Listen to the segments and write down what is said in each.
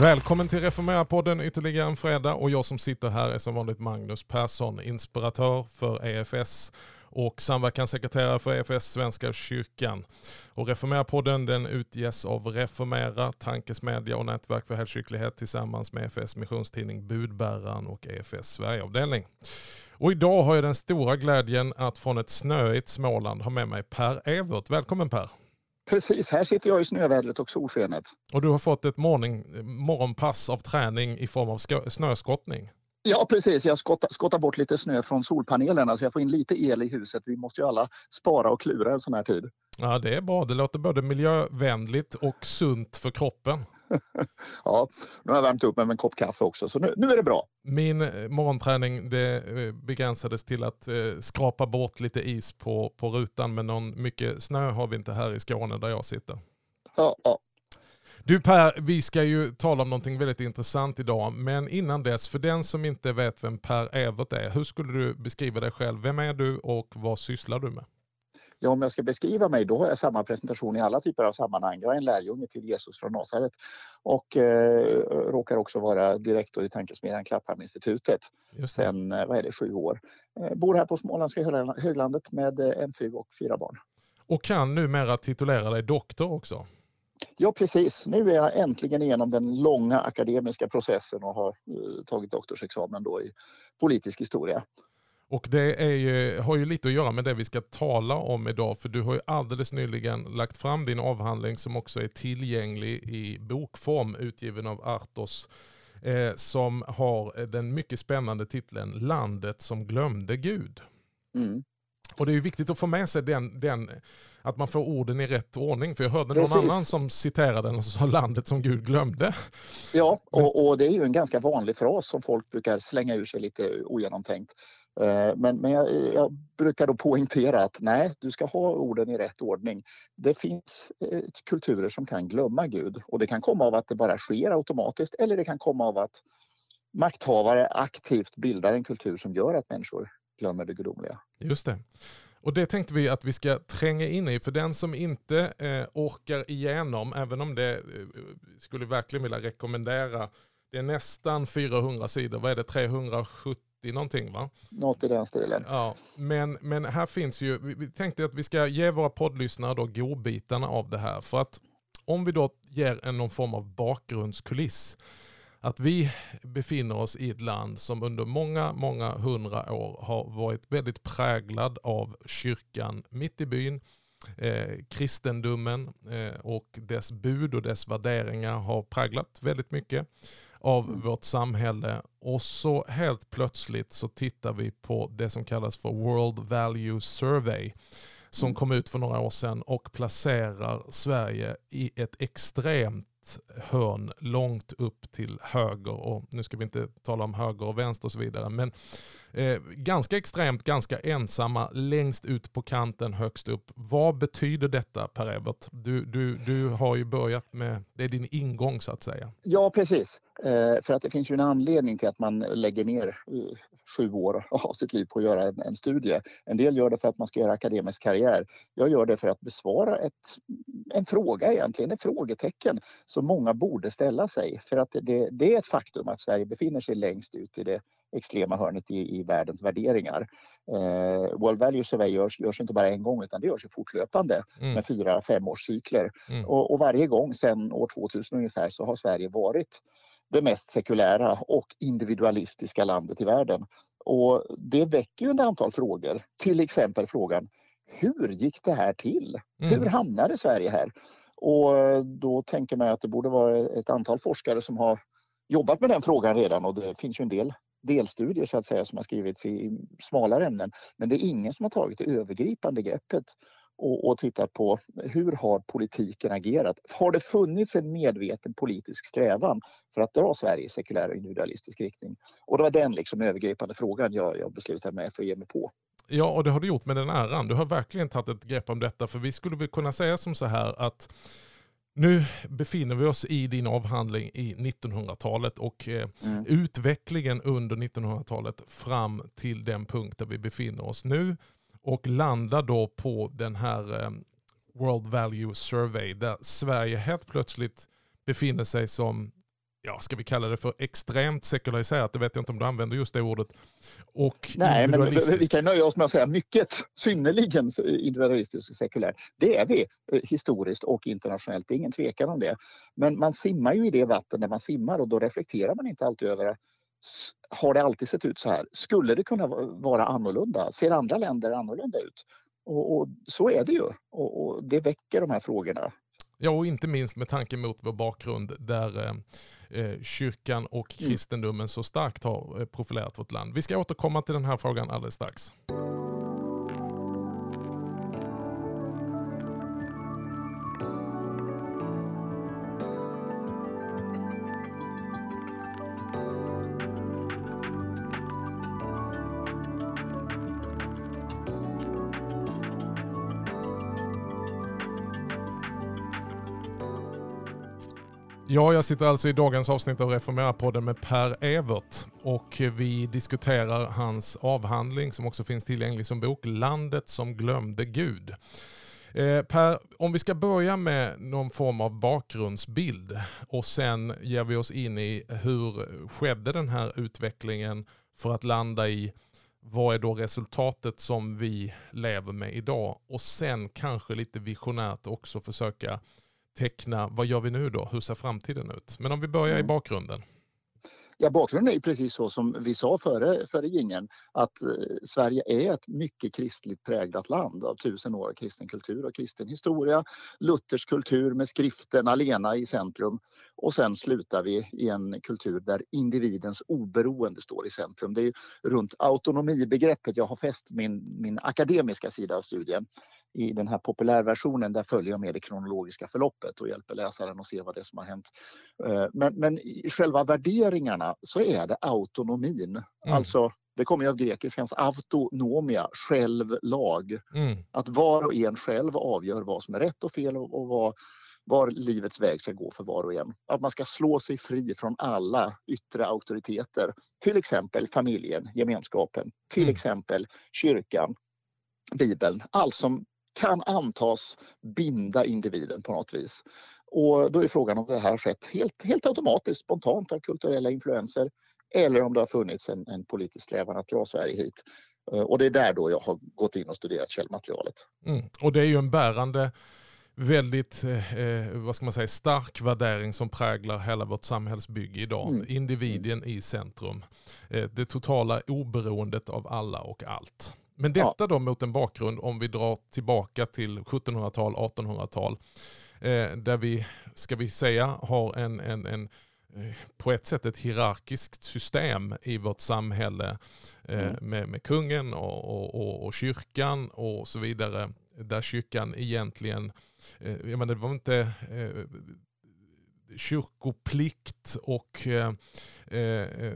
Välkommen till Reformera-podden ytterligare en fredag och jag som sitter här är som vanligt Magnus Persson, inspiratör för EFS och samverkanssekreterare för EFS Svenska kyrkan. Och Reformera-podden den utges av Reformera, tankesmedja och nätverk för helkyrklighet tillsammans med EFS missionstidning Budbäraren och EFS Sverigeavdelning. Och idag har jag den stora glädjen att från ett snöigt Småland ha med mig Per Evert. Välkommen Per! Precis, här sitter jag i snövädret och solskenet. Och du har fått ett morgon, morgonpass av träning i form av snöskottning. Ja precis, jag skottar, skottar bort lite snö från solpanelerna så jag får in lite el i huset. Vi måste ju alla spara och klura en sån här tid. Ja det är bra, det låter både miljövänligt och sunt för kroppen. ja, nu har jag värmt upp mig med en kopp kaffe också så nu, nu är det bra. Min eh, morgonträning det eh, begränsades till att eh, skrapa bort lite is på, på rutan men någon mycket snö har vi inte här i Skåne där jag sitter. Ja, ja. Du Per, vi ska ju tala om någonting väldigt intressant idag. Men innan dess, för den som inte vet vem Per Evert är, hur skulle du beskriva dig själv? Vem är du och vad sysslar du med? Ja, om jag ska beskriva mig då har jag samma presentation i alla typer av sammanhang. Jag är en lärjunge till Jesus från Nasaret och eh, råkar också vara direktor i tankesmedjan Klapphamninstitutet sedan eh, vad är det, sju år. Eh, bor här på Småländska höglandet med eh, en fru och fyra barn. Och kan numera titulera dig doktor också? Ja precis, nu är jag äntligen igenom den långa akademiska processen och har uh, tagit doktorsexamen då i politisk historia. Och det ju, har ju lite att göra med det vi ska tala om idag. För du har ju alldeles nyligen lagt fram din avhandling som också är tillgänglig i bokform utgiven av Artos. Eh, som har den mycket spännande titeln Landet som glömde Gud. Mm. Och det är viktigt att få med sig den, den, att man får orden i rätt ordning. För jag hörde Precis. någon annan som citerade den och sa landet som Gud glömde. Ja, och, och, det är ju en ganska vanlig fras som folk brukar slänga ur sig lite ogenomtänkt. Eh, men, men jag, jag, brukar då poängtera att nej, du ska ha orden i rätt ordning. Det finns eh, kulturer som kan glömma Gud och det kan komma av att det bara sker automatiskt eller det kan komma av att makthavare aktivt bildar en kultur som gör att människor glömmer det gudomliga. Just det. Och det tänkte vi att vi ska tränga in i. För den som inte eh, orkar igenom, även om det eh, skulle verkligen vilja rekommendera, det är nästan 400 sidor, vad är det, 370 någonting va? Något i den stilen. Ja, men, men här finns ju, vi, tänkte att vi ska ge våra poddlyssnare då godbitarna av det här. För att om vi då ger en någon form av bakgrundskuliss att vi befinner oss i ett land som under många, många hundra år har varit väldigt präglad av kyrkan mitt i byn. Eh, kristendomen eh, och dess bud och dess värderingar har präglat väldigt mycket av mm. vårt samhälle. Och så helt plötsligt så tittar vi på det som kallas för World Value Survey som mm. kom ut för några år sedan och placerar Sverige i ett extremt hörn långt upp till höger. Och nu ska vi inte tala om höger och vänster och så vidare. Men eh, ganska extremt, ganska ensamma, längst ut på kanten, högst upp. Vad betyder detta Per Evert? Du, du, du har ju börjat med, det är din ingång så att säga. Ja precis. Eh, för att det finns ju en anledning till att man lägger ner eh, sju år av sitt liv på att göra en, en, studie. En del gör det för att man ska göra akademisk karriär. Jag gör det för att besvara ett, en fråga egentligen, ett frågetecken som många borde ställa sig. För att det, det är ett faktum att Sverige befinner sig längst ut i det extrema hörnet i, i världens värderingar. Eh, World Value Survey görs, görs inte bara en gång utan det görs fortlöpande mm. med fyra femårscykler. Mm. Och, och varje gång sedan år 2000 ungefär så har Sverige varit det mest sekulära och individualistiska landet i världen. Och det väcker ju ett antal frågor, till exempel frågan hur gick det här till? Mm. Hur hamnade Sverige här? Och då tänker man att det borde vara ett antal forskare som har jobbat med den frågan redan och det finns ju en del delstudier så att säga som har skrivits i smalare ämnen. Men det är ingen som har tagit det övergripande greppet och, och tittat på hur har politiken agerat? Har det funnits en medveten politisk strävan för att dra Sverige i sekulär och individualistisk riktning? Och det var den liksom övergripande frågan jag, jag beslutade mig för att ge mig på. Ja, och det har du gjort med den äran. Du har verkligen tagit ett grepp om detta. För vi skulle väl kunna säga som så här att nu befinner vi oss i din avhandling i 1900-talet och eh, mm. utvecklingen under 1900-talet fram till den punkt där vi befinner oss nu och landar då på den här eh, World Value Survey där Sverige helt plötsligt befinner sig som ja, ska vi kalla det för extremt sekulariserat, det vet jag inte om du använder just det ordet. Och Nej, men vi kan nöja oss med att säga mycket, synnerligen individualistiskt och sekulärt. Det är vi eh, historiskt och internationellt, det är ingen tvekan om det. Men man simmar ju i det vatten där man simmar och då reflekterar man inte alltid över har det alltid sett ut så här? Skulle det kunna vara annorlunda? Ser andra länder annorlunda ut? Och, och så är det ju och, och, det väcker de här frågorna. Ja, och inte minst med tanke mot vår bakgrund där eh, eh kyrkan och mm. kristendomen så starkt har eh, profilerat vårt land. Vi ska återkomma till den här frågan alldeles strax. Ja, jag sitter alltså i dagens avsnitt av Reformera-podden med Per Evert och vi diskuterar hans avhandling som också finns tillgänglig som bok, Landet som glömde Gud. Eh, per, om vi ska börja med någon form av bakgrundsbild och sen ger vi oss in i hur skedde den här utvecklingen för att landa i vad är då resultatet som vi lever med idag och sen kanske lite visionärt också försöka teckna, vad gör vi nu då? Hur ser framtiden ut? Men om vi börjar mm. i bakgrunden. Ja, bakgrunden är precis så som vi sa före, före gingen att eh, Sverige är ett mycket kristligt präglat land av tusen år av kristen kultur och kristen historia. Luthers kultur med skriften alena i centrum och sen slutar vi i en kultur där individens oberoende står i centrum. Det är runt autonomibegreppet jag har fäst min, min akademiska sida av studien i den här populärversionen där följer jag med det kronologiska förloppet och hjälper läsaren att se vad det är som har hänt. Eh, men, men i själva värderingarna så är det autonomin. Mm. Alltså, det kommer ju av grekiskans autonomia, själv, lag. Mm. Att var och en själv avgör vad som är rätt och fel och, och vad, var livets väg ska gå för var och en. Att man ska slå sig fri från alla yttre auktoriteter. Till exempel familjen, gemenskapen. Till mm. exempel kyrkan, Bibeln. Allt som kan antas binda individen på något vis. Och då är frågan om det här har skett helt, helt automatiskt, spontant av kulturella influenser eller om det har funnits en, en politisk strävan att dra Sverige hit. Eh, och det är där då jag har gått in och studerat källmaterialet. Mm. Och det är ju en bärande väldigt eh, eh, vad ska man säga, stark värdering som präglar hela vårt samhällsbygge idag. Mm. Individen i centrum. Eh, det totala oberoendet av alla och allt. Men detta ja. då mot en bakgrund om vi drar tillbaka till 1700-tal, 1800-tal. Eh, där vi, ska vi säga, har en, en, en eh, på ett sätt ett hierarkiskt system i vårt samhälle eh, mm. med, med kungen och, och, och, och, kyrkan och så vidare. Där kyrkan egentligen, eh, jag menar, det var inte eh, kyrkoplikt och eh, eh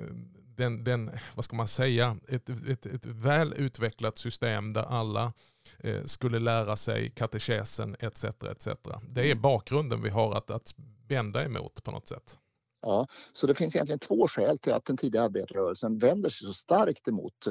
den, den, vad ska man säga, ett, ett, ett väl utvecklat system där alla eh, skulle lära sig katekesen etc. etc. Det är mm. bakgrunden vi har att, att bända emot på något sätt. Ja, så det finns egentligen två skäl till att den tidiga arbetarrörelsen vänder sig så starkt emot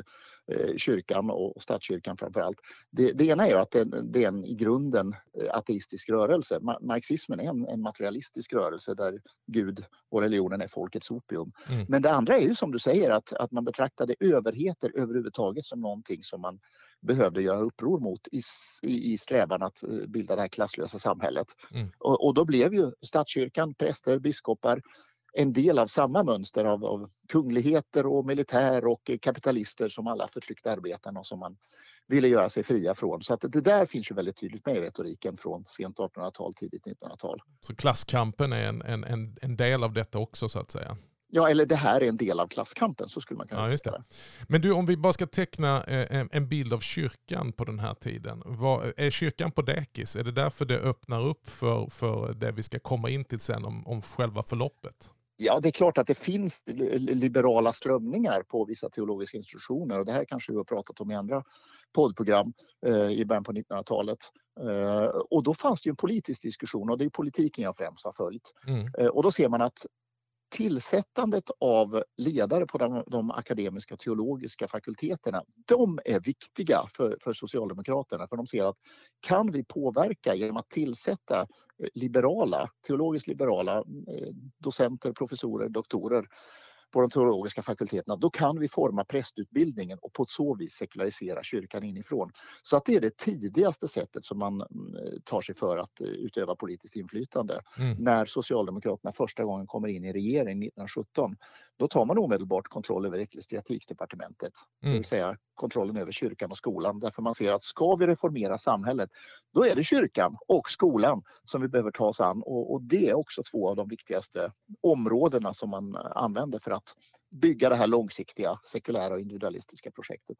kyrkan och statskyrkan framför allt. Det, det ena är att det, det, är en i grunden eh, ateistisk rörelse. Marxismen är en, en, materialistisk rörelse där Gud och religionen är folkets opium. Mm. Men det andra är ju som du säger att, att man betraktade överheter överhuvudtaget som någonting som man behövde göra uppror mot i, i, i strävan att eh, bilda det här klasslösa samhället. Mm. Och, och då blev ju statskyrkan, präster, biskopar en del av samma mönster av, av kungligheter och militär och kapitalister som alla förtryckte arbetarna och som man ville göra sig fria från. Så att det där finns ju väldigt tydligt med i retoriken från sent 1800-tal, tidigt 1900-tal. Så klasskampen är en, en, en del av detta också så att säga? Ja, eller det här är en del av klasskampen, så skulle man kunna ja, just det. Men du, om vi bara ska teckna eh, en bild av kyrkan på den här tiden. är kyrkan på dekis? Är det därför det öppnar upp för, för det vi ska komma in till sen om, om själva förloppet? Ja, det är klart att det finns liberala strömningar på vissa teologiska institutioner och det här kanske vi har pratat om i andra poddprogram eh, i början på 1900-talet. Eh, och då fanns det en politisk diskussion och det är politiken jag främst har följt. Mm. Eh, och då ser man att tillsättandet av ledare på de, de, akademiska och teologiska fakulteterna, de är viktiga för, för Socialdemokraterna. För de ser att kan vi påverka genom att tillsätta eh, liberala, teologiskt liberala eh, docenter, professorer, doktorer på de teologiska fakulteterna, då kan vi forma prästutbildningen och på så vis sekularisera kyrkan inifrån. Så att det är det tidigaste sättet som man mm, tar sig för att eh, utöva politiskt inflytande. Mm. När Socialdemokraterna första gången kommer in i regering 1917, då tar man omedelbart kontroll över ecklesiastikdepartementet, mm. det vill säga kontrollen över kyrkan och skolan. Därför man ser att ska vi reformera samhället, då är det kyrkan och skolan som vi behöver ta oss an och, och det är också två av de viktigaste områdena som man använder för att bygga det här långsiktiga sekulära och individualistiska projektet.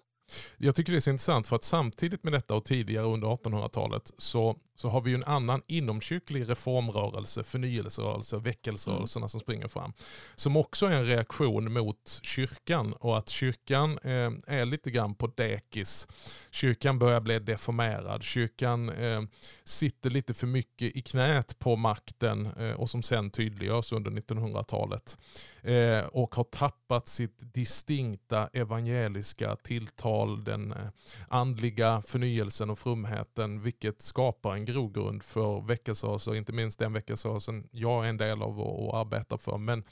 Jag tycker det är så intressant för att samtidigt med detta och tidigare under 1800-talet så, så har vi ju en annan inomkyrklig reformrörelse, förnyelserörelse, väckelserörelserna mm. som springer fram. Som också är en reaktion mot kyrkan och att kyrkan eh, är lite grann på dekis. Kyrkan börjar bli deformerad, kyrkan eh, sitter lite för mycket i knät på makten eh, och som sen tydliggörs under 1900-talet. Eh, och har tappat tappat sitt distinkta evangeliska tilltal, den eh, andliga förnyelsen och frumheten, vilket skapar en grogrund för väckelserörelser, inte minst den väckelserörelsen jag är en del av och, arbetar för. Men,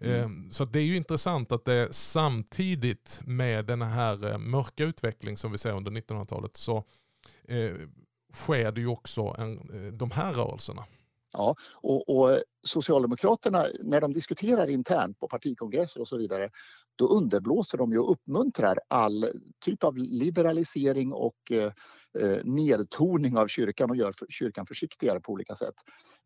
mm. eh, så det är ju intressant att det samtidigt med den här eh, mörka utveckling som vi ser under 1900-talet så eh, sker det ju också en, de här rörelserna. Ja, och, och, Socialdemokraterna, när de diskuterar internt på partikongresser och så vidare, då underblåser de ju och uppmuntrar all typ av liberalisering och eh, eh, nedtoning av kyrkan och gör kyrkan försiktigare på olika sätt.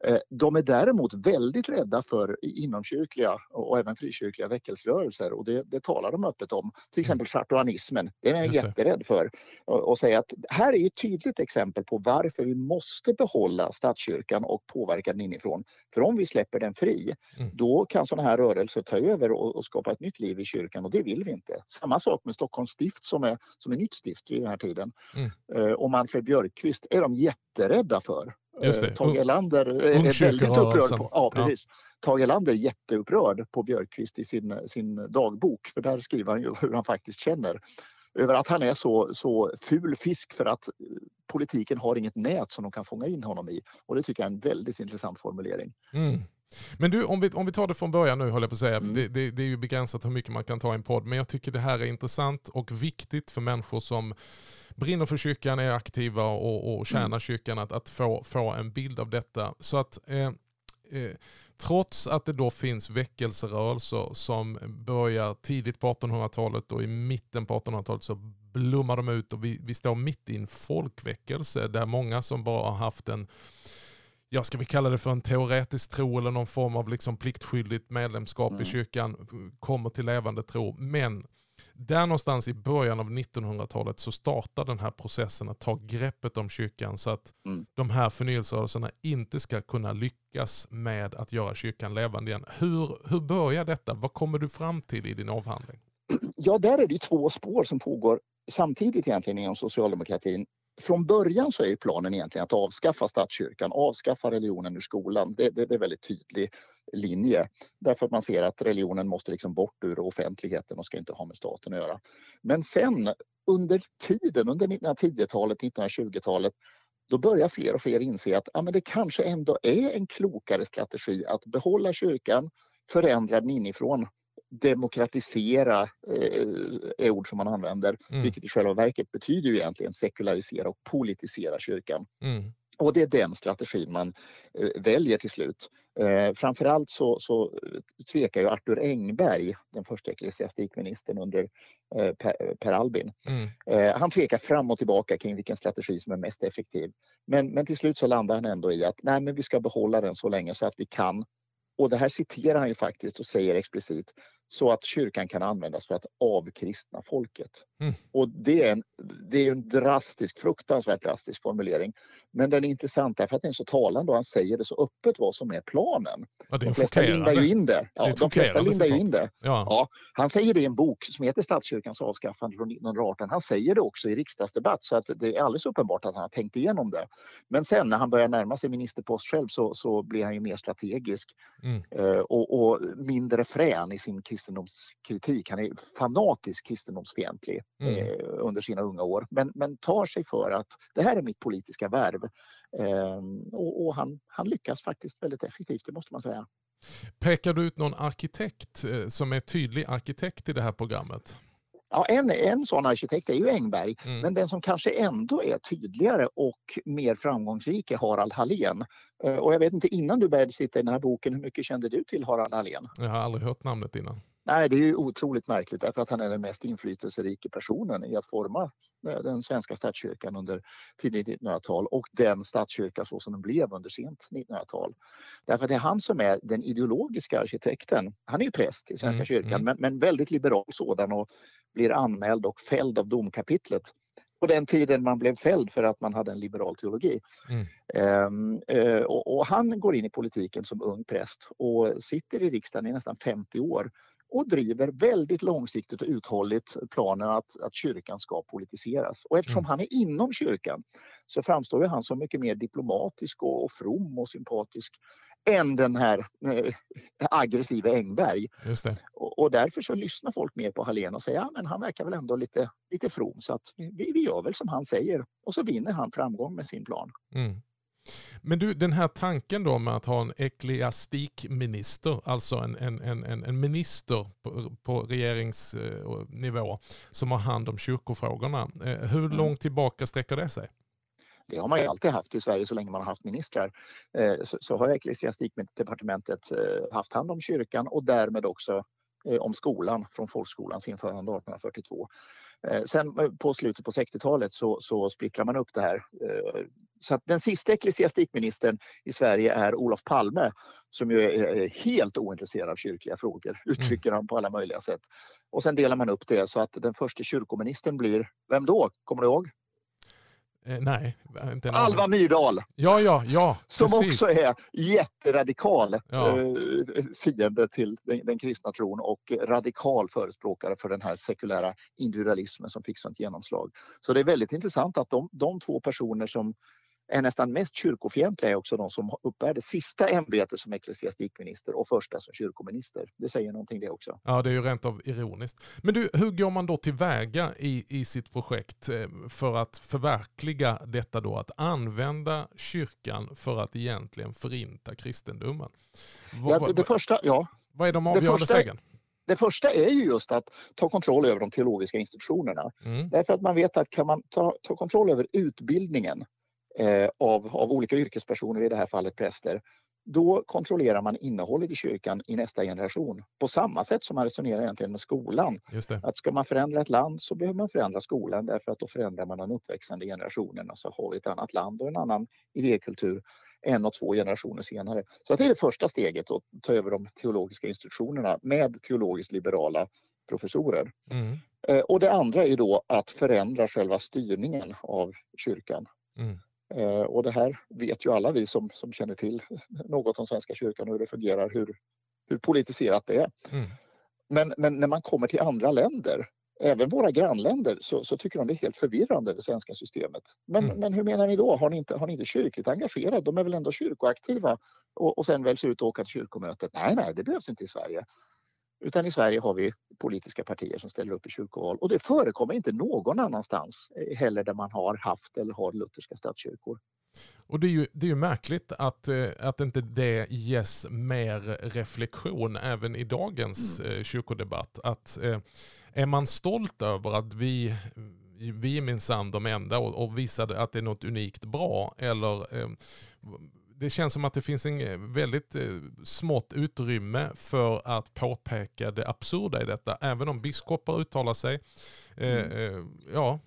Eh, de är däremot väldigt rädda för inomkyrkliga och även frikyrkliga väckelserörelser och det, det talar de öppet om. Till exempel chartuanismen, den är jag jätterädd för. Och, och säga att här är ett tydligt exempel på varför vi måste behålla statskyrkan och påverka den inifrån. För om vi släpper den fri, mm. då kan sådana här rörelser ta över och, och, skapa ett nytt liv i kyrkan och det vill vi inte. Samma sak med Stockholms stift som är, som är nytt stift vid den här tiden. Mm. Uh, och Manfred Björkqvist är de jätterädda för. Just det. Eh, Tage Erlander är väldigt upprörd. På, ja, precis. Ja. Tage Erlander är jätteupprörd på Björkqvist i sin, sin dagbok för där skriver han ju hur han faktiskt känner över att han är så, så ful fisk för att politiken har inget nät som de kan fånga in honom i. Och det tycker jag är en väldigt intressant formulering. Mm. Men du, om vi, om vi tar det från början nu, håller jag på att säga. Mm. Det, det, det, är ju begränsat hur mycket man kan ta i en podd, men jag tycker det här är intressant och viktigt för människor som brinner för kyrkan, är aktiva och, och tjänar mm. kyrkan att, att få, få en bild av detta. Så att eh, eh, trots att det då finns väckelserörelser som börjar tidigt på 1800-talet och i mitten på 1800-talet så blommar de ut och vi, vi står mitt i en folkväckelse där många som bara har haft en ja, ska vi kalla det för en teoretisk tro eller någon form av liksom pliktskyldigt medlemskap mm. i kyrkan kommer till levande tro. Men där någonstans i början av 1900-talet så startar den här processen att ta greppet om kyrkan så att mm. de här förnyelserörelserna inte ska kunna lyckas med att göra kyrkan levande igen. Hur, hur börjar detta? Vad kommer du fram till i din avhandling? Ja, där är det två spår som pågår samtidigt egentligen inom socialdemokratin från början så är planen egentligen att avskaffa statskyrkan, avskaffa religionen ur skolan. Det, det, det är en väldigt tydlig linje därför att man ser att religionen måste liksom bort ur offentligheten och ska inte ha med staten att göra. Men sen under tiden, under 1910-talet, 1920-talet då börjar fler och fler inse att ja, men det kanske ändå är en klokare strategi att behålla kyrkan, förändra den inifrån demokratisera eh, är ord som man använder, mm. vilket i själva verket betyder ju egentligen sekularisera och politisera kyrkan. Mm. Och det är den strategin man eh, väljer till slut. Eh, framförallt så, så tvekar ju Arthur Engberg, den första ecklesiastikministern under eh, per, per, Albin. Mm. Eh, han tvekar fram och tillbaka kring vilken strategi som är mest effektiv. Men, men till slut så landar han ändå i att nej, men vi ska behålla den så länge så att vi kan och det här citerar han ju faktiskt och säger explicit så att kyrkan kan användas för att avkristna folket. Mm. Och det är, en, det är en drastisk, fruktansvärt drastisk formulering. Men den är intressant därför att den är så talande och han säger det så öppet vad som är planen. Ja, det är De flesta lindar ju in det. Ja, Det de flesta lindar ju in det. Ja. Ja, han säger det i en bok som heter Statskyrkans avskaffande från 1918. Han säger det också i riksdagsdebatt så att det är alldeles uppenbart att han har tänkt igenom det. Men sen när han börjar närma sig ministerpost själv så, så blir han ju mer strategisk Mm. eh, och, och mindre frän i sin kristendomskritik. Han är fanatisk kristendomsfientlig Mm. eh, under sina unga år men, men tar sig för att det här är mitt politiska värv. Eh, och och han, han lyckas faktiskt väldigt effektivt, det måste man säga. Pekar du ut någon arkitekt eh, som är tydlig arkitekt i det här programmet? Ja, en, en sån arkitekt är ju Engberg, Mm. men den som kanske ändå är tydligare och mer framgångsrik är Harald Hallén. Eh, Och jag vet inte, innan du började sitta i den här boken, hur mycket kände du till Harald Hallén? Jag har aldrig hört namnet innan. Nej, det är ju otroligt märkligt därför att han är den mest inflytelserika personen i att forma eh, den svenska statskyrkan under tidigt 1900-tal och den statskyrka så som den blev under sent 1900-tal. Därför att det är han som är den ideologiska arkitekten. Han är ju präst i Svenska Mm, kyrkan mm. Men, men väldigt liberal sådan och blir anmäld och fälld av domkapitlet på den tiden man blev fälld för att man hade en liberal teologi. Mm. Ehm, eh, och, och han går in i politiken som ung präst och sitter i riksdagen i nästan 50 år och driver väldigt långsiktigt och uthålligt planen att, att kyrkan ska politiseras. Och eftersom Mm. han är inom kyrkan så framstår han som mycket mer diplomatisk och, och from och sympatisk än den här eh, aggressiva Engberg. Just det. Och, och därför så lyssnar folk mer på Hallén och säger ja, men han verkar väl ändå lite, lite from så att vi, vi gör väl som han säger. Och så vinner han framgång med sin plan. Mm. Men du, den här tanken då med att ha en ekleastikminister, alltså en, en, en, en minister på, på regeringsnivå som har hand om kyrkofrågorna. Eh, Hur Mm. långt tillbaka sträcker det sig? Det har man ju alltid haft i Sverige så länge man har haft ministrar. Eh, Så, har ecklesiastikdepartementet eh, haft hand om kyrkan och därmed också eh, om skolan från folkskolans införande 1842. Eh, Sen eh, på slutet på 60-talet så, så splittrar man upp det här. Så att den sista ecklesiastikministern i Sverige är Olof Palme som ju är helt ointresserad av kyrkliga frågor, uttrycker han på alla möjliga sätt. Och sen delar man upp det så att den första kyrkoministern blir, vem då? Kommer du ihåg? Eh, nej, inte en Alva. Myrdal! Ja, ja, ja. Som precis. också är jätteradikal Ja. eh, fiende till den, den kristna tron och radikal förespråkare för den här sekulära individualismen som fick sånt genomslag. Så det är väldigt intressant att de, de två personer som är nästan mest kyrkofientliga är också de som uppbär det sista ämbetet som ecklesiastikminister och första som kyrkominister. Det säger någonting det också. Ja, det är ju rent av ironiskt. Men du, hur går man då tillväga i, i sitt projekt eh, för att förverkliga detta då? Att använda kyrkan för att egentligen förinta kristendomen. Vad, Ja, det, det, första, ja, vad är de avgörande första- stegen? det första är ju just att ta kontroll över de teologiska institutionerna. Mm. Därför att man vet att kan man ta, ta kontroll över utbildningen av, av olika yrkespersoner, i det här fallet präster, då kontrollerar man innehållet i kyrkan i nästa generation. På samma sätt som man resonerar egentligen med skolan. Att ska man förändra ett land så behöver man förändra skolan därför att då förändrar man den uppväxande generationen. Alltså har vi ett annat land och en annan idékultur en och två generationer senare. Så det är det första steget att ta över de teologiska institutionerna med teologiskt liberala professorer. Mm. Eh, Och det andra är då att förändra själva styrningen av kyrkan. Mm. Eh, Och det här vet ju alla vi som, som känner till något om Svenska kyrkan och hur det fungerar, hur, hur politiserat det är. Mm. Men, men när man kommer till andra länder, även våra grannländer, så, så tycker de det är helt förvirrande det svenska systemet. Men, Mm. men hur menar ni då? Har ni, inte, har ni inte kyrkligt engagerade? De är väl ändå kyrkoaktiva? Och, och sen väljs ut och åka till kyrkomötet? Nej, nej, det behövs inte i Sverige. Utan i Sverige har vi politiska partier som ställer upp i kyrkoval och det förekommer inte någon annanstans eh, heller där man har haft eller har lutherska statskyrkor. Och det är ju, det är ju märkligt att, eh, att inte det ges mer reflektion även i dagens Mm. eh, kyrkodebatt. Att, är man stolt över att vi, vi är minsann de enda och, och visade att det är något unikt bra eller det känns som att det finns en eh, väldigt eh, smått utrymme för att påpeka det absurda i detta. Även om biskopar uttalar sig. Eh, Mm. ja,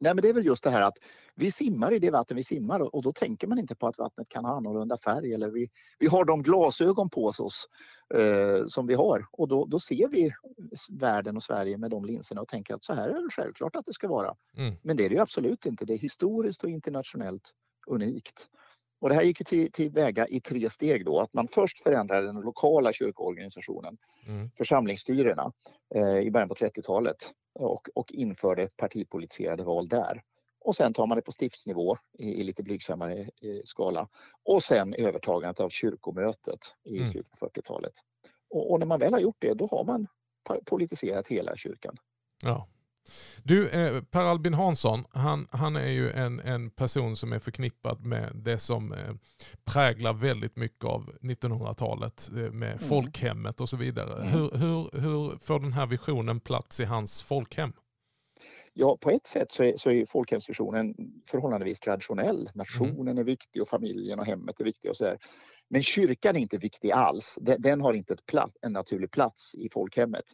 Nej, men det är väl just det här att vi simmar i det vatten vi simmar och då tänker man inte på att vattnet kan ha annorlunda färg eller vi, vi har de glasögon på oss eh, som vi har och då, då ser vi världen och Sverige med de linserna och tänker att så här är det självklart att det ska vara. Mm. Men det är det absolut inte. Det är historiskt och internationellt unikt. Och det här gick till, till väga i tre steg då. Att man först förändrade den lokala kyrkoorganisationen, mm. församlingsstyrena, eh, i början på 30-talet och, och införde partipolitiserade val där. Och sen tar man det på stiftsnivå i, i lite blygsammare eh, skala. Och sen övertagandet av kyrkomötet i mm. slutet på 40-talet. Och, och, när man väl har gjort det, då har man politiserat hela kyrkan. Ja. Du, eh, Per Albin Hansson, han, han är ju en, en person som är förknippad med det som eh, präglar väldigt mycket av 1900-talet eh, med mm. folkhemmet och så vidare. Mm. Hur, hur, hur får den här visionen plats i hans folkhem? Ja, på ett sätt så är, så är folkhemsvisionen förhållandevis traditionell. Nationen mm. är viktig och familjen och hemmet är viktiga och så där. Men kyrkan är inte viktig alls. Den, den har inte ett plats, en naturlig plats i folkhemmet.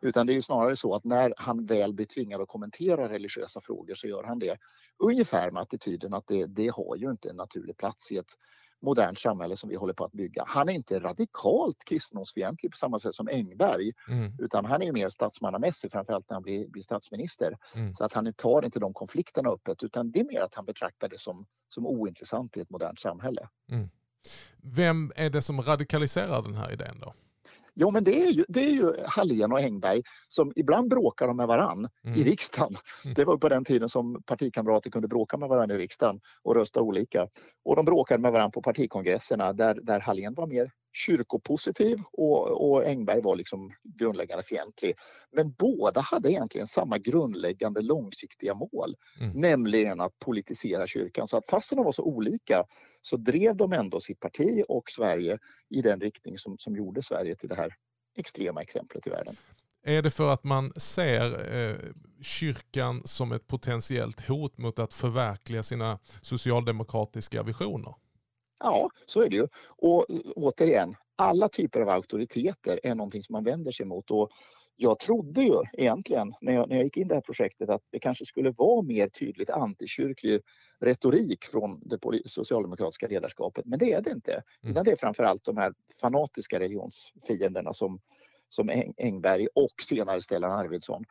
Utan det är ju snarare så att när han väl blir tvingad att kommentera religiösa frågor så gör han det ungefär med attityden att det, det har ju inte en naturlig plats i ett modernt samhälle som vi håller på att bygga. Han är inte radikalt kristendomsfientlig på samma sätt som Engberg mm. utan han är mer statsmannamässig framförallt när han blir, blir statsminister. Mm. Så att han tar inte de konflikterna öppet utan det är mer att han betraktar det som, som ointressant i ett modernt samhälle. Mm. Vem är det som radikaliserar den här idén då? Jo, men det är ju, det är ju Hallén och Engberg som ibland bråkar de med varann mm. i riksdagen. Mm. Det var på den tiden som partikamrater kunde bråka med varandra i riksdagen och rösta olika. Och de bråkade med varandra på partikongresserna där, där Hallén var mer kyrkopositiv och, och Engberg var liksom grundläggande fientlig. Men båda hade egentligen samma grundläggande långsiktiga mål, mm. nämligen att politisera kyrkan. Så att fastän de var så olika så drev de ändå sitt parti och Sverige i den riktning som, som gjorde Sverige till det här extrema exemplet i världen. Är det för att man ser eh, kyrkan som ett potentiellt hot mot att förverkliga sina socialdemokratiska visioner? Ja, så är det ju. Och återigen, alla typer av auktoriteter är någonting som man vänder sig mot. Och jag trodde ju egentligen när jag, när jag gick in i det här projektet att det kanske skulle vara mer tydligt antikyrklig retorik från det socialdemokratiska ledarskapet, men det är det inte. Mm. Utan det är framförallt de här fanatiska religionsfienderna som, som Engberg och senare Stellan Arvidsson.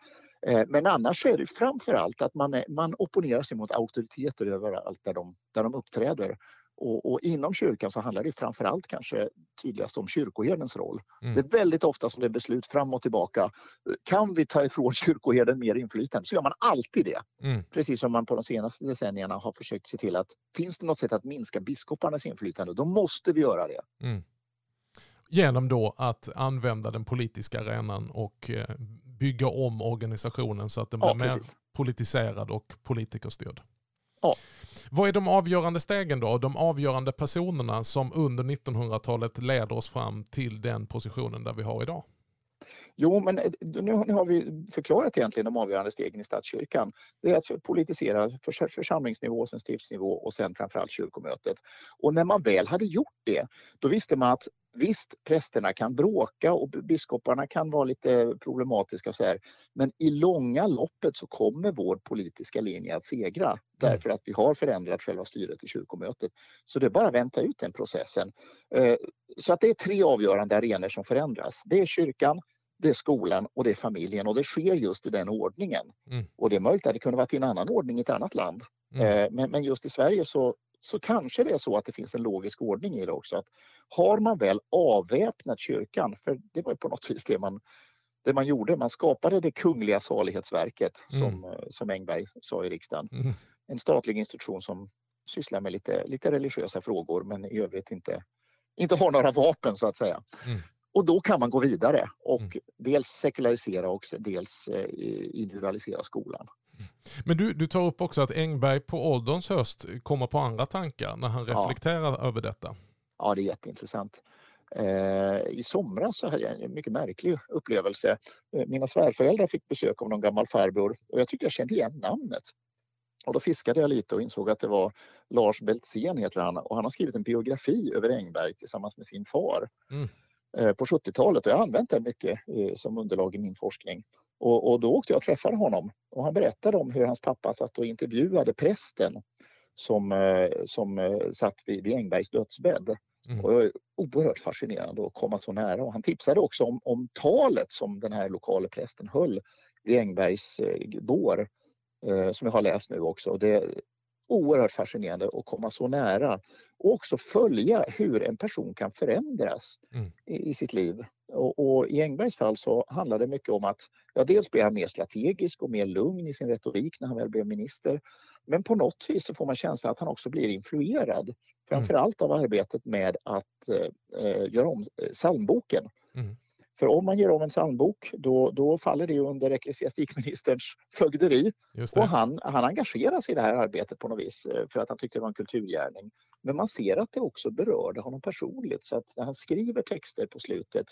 Eh, men annars är det framförallt att man, är, man opponerar sig mot auktoriteter överallt där de, där de uppträder. Och, och, inom kyrkan så handlar det framförallt kanske tydligast om kyrkoherdens roll. Mm. Det är väldigt ofta som det är beslut fram och tillbaka. Kan vi ta ifrån kyrkoherden mer inflytande så gör man alltid det. Mm. Precis som man på de senaste decennierna har försökt se till att finns det något sätt att minska biskoparnas inflytande, då måste vi göra det. Mm. Genom då att använda den politiska arenan och eh, bygga om organisationen så att den blir ja, mer politiserad och politikerstyrd. Ja. Vad är de avgörande stegen då? De avgörande personerna som under 1900-talet leder oss fram till den positionen där vi har idag? Jo, men eh, nu, nu har vi förklarat egentligen de avgörande stegen i statskyrkan. Det är att politisera för, församlingsnivå, sen stiftsnivå och sen framförallt kyrkomötet. Och när man väl hade gjort det, då visste man att Visst, prästerna kan bråka och biskoparna kan vara lite problematiska och så här. Men i långa loppet så kommer vår politiska linje att segra därför att vi har förändrat själva styret i kyrkomötet. Så det är bara att vänta ut den processen. Eh, så att det är tre avgörande arenor som förändras. Det är kyrkan, det är skolan och det är familjen och det sker just i den ordningen. Mm. Och det är möjligt att det kunde varit i en annan ordning i ett annat land. Mm. Men, men just i Sverige så, så kanske det är så att det finns en logisk ordning i det också. Att har man väl avväpnat kyrkan, för det var ju på något vis det man, det man gjorde, man skapade det kungliga salighetsverket mm. som, som Engberg sa i riksdagen. Mm. En statlig institution som sysslar med lite, lite religiösa frågor men i övrigt inte, inte har några vapen så att säga. Mm. Och då kan man gå vidare och mm. dels sekularisera och dels eh, individualisera skolan. Men du, du tar upp också att Engberg på ålderns höst kommer på andra tankar när han reflekterar ja. över detta. Ja, det är jätteintressant. Eh, I somras så hade jag en mycket märklig upplevelse. Eh, mina svärföräldrar fick besök av någon gammal farbror och jag tyckte jag kände igen namnet. Och då fiskade jag lite och insåg att det var Lars Beltzén heter han och han har skrivit en biografi över Engberg tillsammans med sin far. Mm. Eh, på 70-talet och jag har använt den mycket eh, som underlag i min forskning. Och, och, då åkte jag och träffade honom och han berättade om hur hans pappa satt och intervjuade prästen som, eh, som satt vid, vid Engbergs dödsbädd. Mm. Och det var oerhört fascinerande att komma så nära och han tipsade också om, om talet som den här lokala prästen höll vid Engbergs bår som jag har läst nu också. Det, oerhört fascinerande att komma så nära och också följa hur en person kan förändras mm. i, i, sitt liv. Och, och, I Engbergs fall så handlar det mycket om att ja, dels blir han mer strategisk och mer lugn i sin retorik när han väl blev minister. Men på något vis så får man känslan att han också blir influerad. Framförallt av arbetet med att eh, göra om eh, psalmboken. Mm. För om man gör om en psalmbok då, då faller det under ecklesiastikministerns fögderi. Och han, han engagerar sig i det här arbetet på något vis eh, för att han tyckte det var en kulturgärning. Men man ser att det också berörde honom personligt så att när han skriver texter på slutet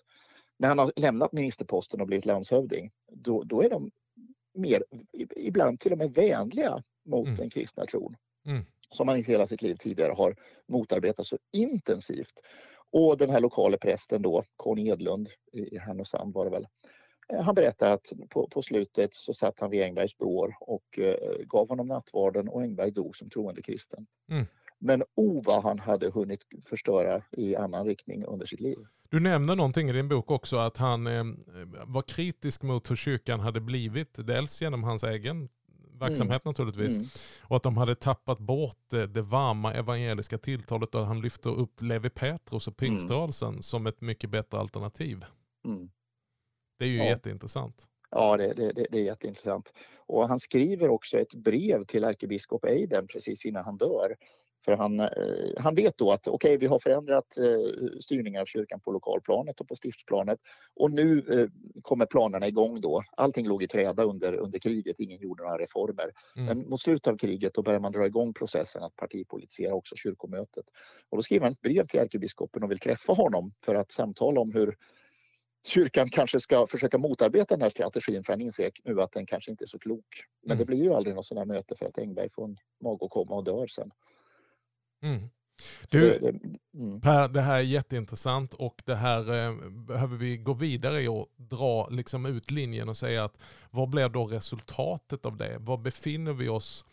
när han har lämnat ministerposten och blivit landshövding då, då är de mer, ibland till och med vänliga mot mm. den kristna tron. Mm. Som han i hela sitt liv tidigare har motarbetat så intensivt. Och den här lokala prästen då, Conny Edlund i Härnösand var det väl. Eh, han berättar att på, på slutet så satt han vid Engbergs bror och eh, gav honom nattvarden och Engberg dog som troende kristen. Mm. Men o vad han hade hunnit förstöra i annan riktning under sitt liv. Du nämner någonting i din bok också att han eh, var kritisk mot hur kyrkan hade blivit. Dels genom hans egen verksamhet mm. naturligtvis. Mm. Och att de hade tappat bort det, det varma evangeliska tilltalet och han lyfter upp Levi Petrus och pingströrelsen mm. som ett mycket bättre alternativ. Mm. Det är ju ja. jätteintressant. Ja, det, det, det, är jätteintressant. Och han skriver också ett brev till ärkebiskop Eiden precis innan han dör för han, eh, han vet då att okej, okay, vi har förändrat eh, styrningen av kyrkan på lokalplanet och på stiftsplanet och nu eh, kommer planerna igång då. Allting låg i träda under, under kriget, ingen gjorde några reformer. Mm. Men mot slutet av kriget då börjar man dra igång processen att partipolitisera också kyrkomötet. Och då skriver han ett brev till ärkebiskopen och vill träffa honom för att samtala om hur kyrkan kanske ska försöka motarbeta den här strategin för han inser nu att den kanske inte är så klok. Men mm. det blir ju aldrig något sådant här möte för att Engberg får en mag att komma och dör sen. Mm. Du, mm. Per, det här är jätteintressant och det här eh, behöver vi gå vidare i och dra liksom ut linjen och säga att vad blir då resultatet av det? Var befinner vi oss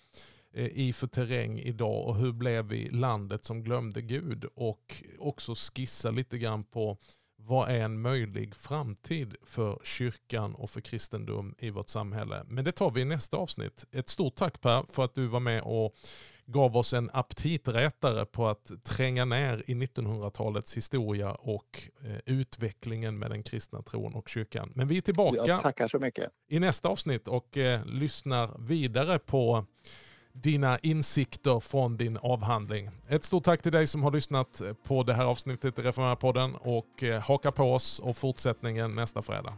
eh, i för terräng idag och hur blev vi landet som glömde Gud? Och också skissa lite grann på vad är en möjlig framtid för kyrkan och för kristendom i vårt samhälle? Men det tar vi i nästa avsnitt. Ett stort tack Per för att du var med och gav oss en aptiträtare på att tränga ner i 1900-talets historia och eh, utvecklingen med den kristna tron och kyrkan. Men vi är tillbaka Jag tackar så mycket. i nästa avsnitt och eh, lyssnar vidare på dina insikter från din avhandling. Ett stort tack till dig som har lyssnat på det här avsnittet i Reformera-podden och eh, haka på oss och fortsättningen nästa fredag.